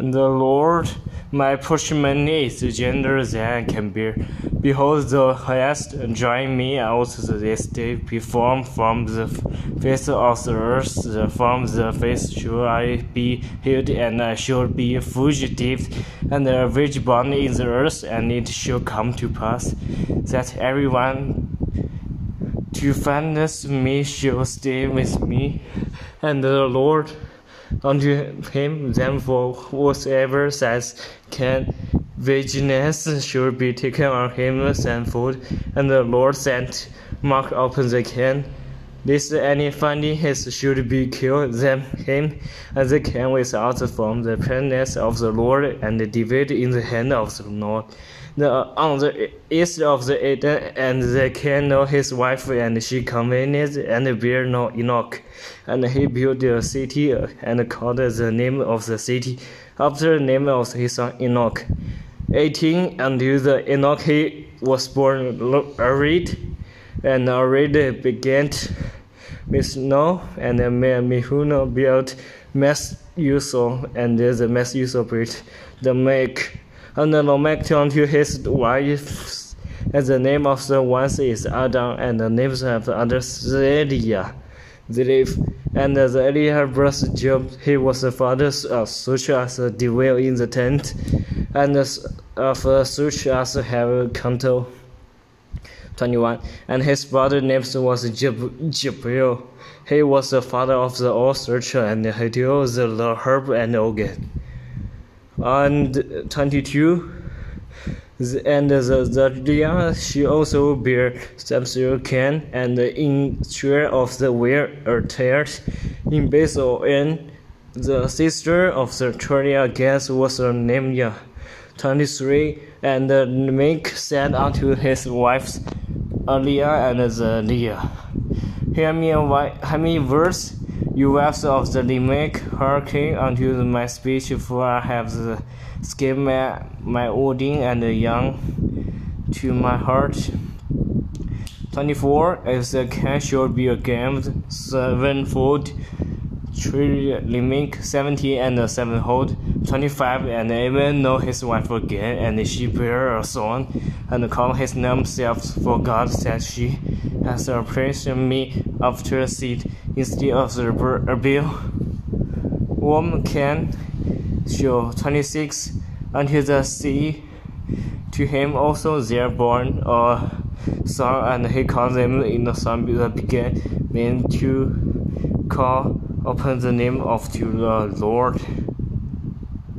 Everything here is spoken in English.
The Lord, my portion is gender than can bear. Behold, the highest driven me out this day perform from the face of the earth, from the face shall I be hid, and I shall be fugitive, and a vagabond in the earth, and it shall come to pass that everyone to find me shall stay with me, and the Lord unto him therefore whatsoever says Cain vigilance should be taken on him as food, and the Lord sent mark upon the. This any finding his should be killed them him, and the Cain without from the presence of the Lord, and divided in the hand of the Lord. The, on the east of the Eden, and they can know his wife, and she convened and bear no Enoch. And he built a city, and called the name of the city after the name of his son Enoch. 18 until the Enoch he was born Irad, and Irad began Noah, and Mehuno built Methuselah, and the Methuselah built the Make and Lamech turned to his wife, and the name of the one is Adam, and the names of the other Zelia. Ziliph, and the Eliah birthed Job. He was the father of such as dwell in the tent, and of uh, such as have cattle. 21. And his brother name was Jabril. He was the father of the all searcher, and deals the herb and organ and 22 and the Zadia she also bear Samuel Can and in share of the wear tears in Basil and the sister of the Tronia Gas was named 23 and uh, make said unto his wives Aliyah and uh, the Leah Hear me, why, hear me verse you wives of the Lamech, hearken unto my speech, for I have uh, the skin my, my Odin and the young to my heart. 24. As the cat shall be again sevenfold, three Lamech, 70 and sevenfold. 25. And even know his wife again, and she bear a son, and called his name Seth, for God said she has appraised me after seed instead of the bill. One can show 26 until the sea. To him also there born a son, and he called them in the son began men to call upon the name of the Lord.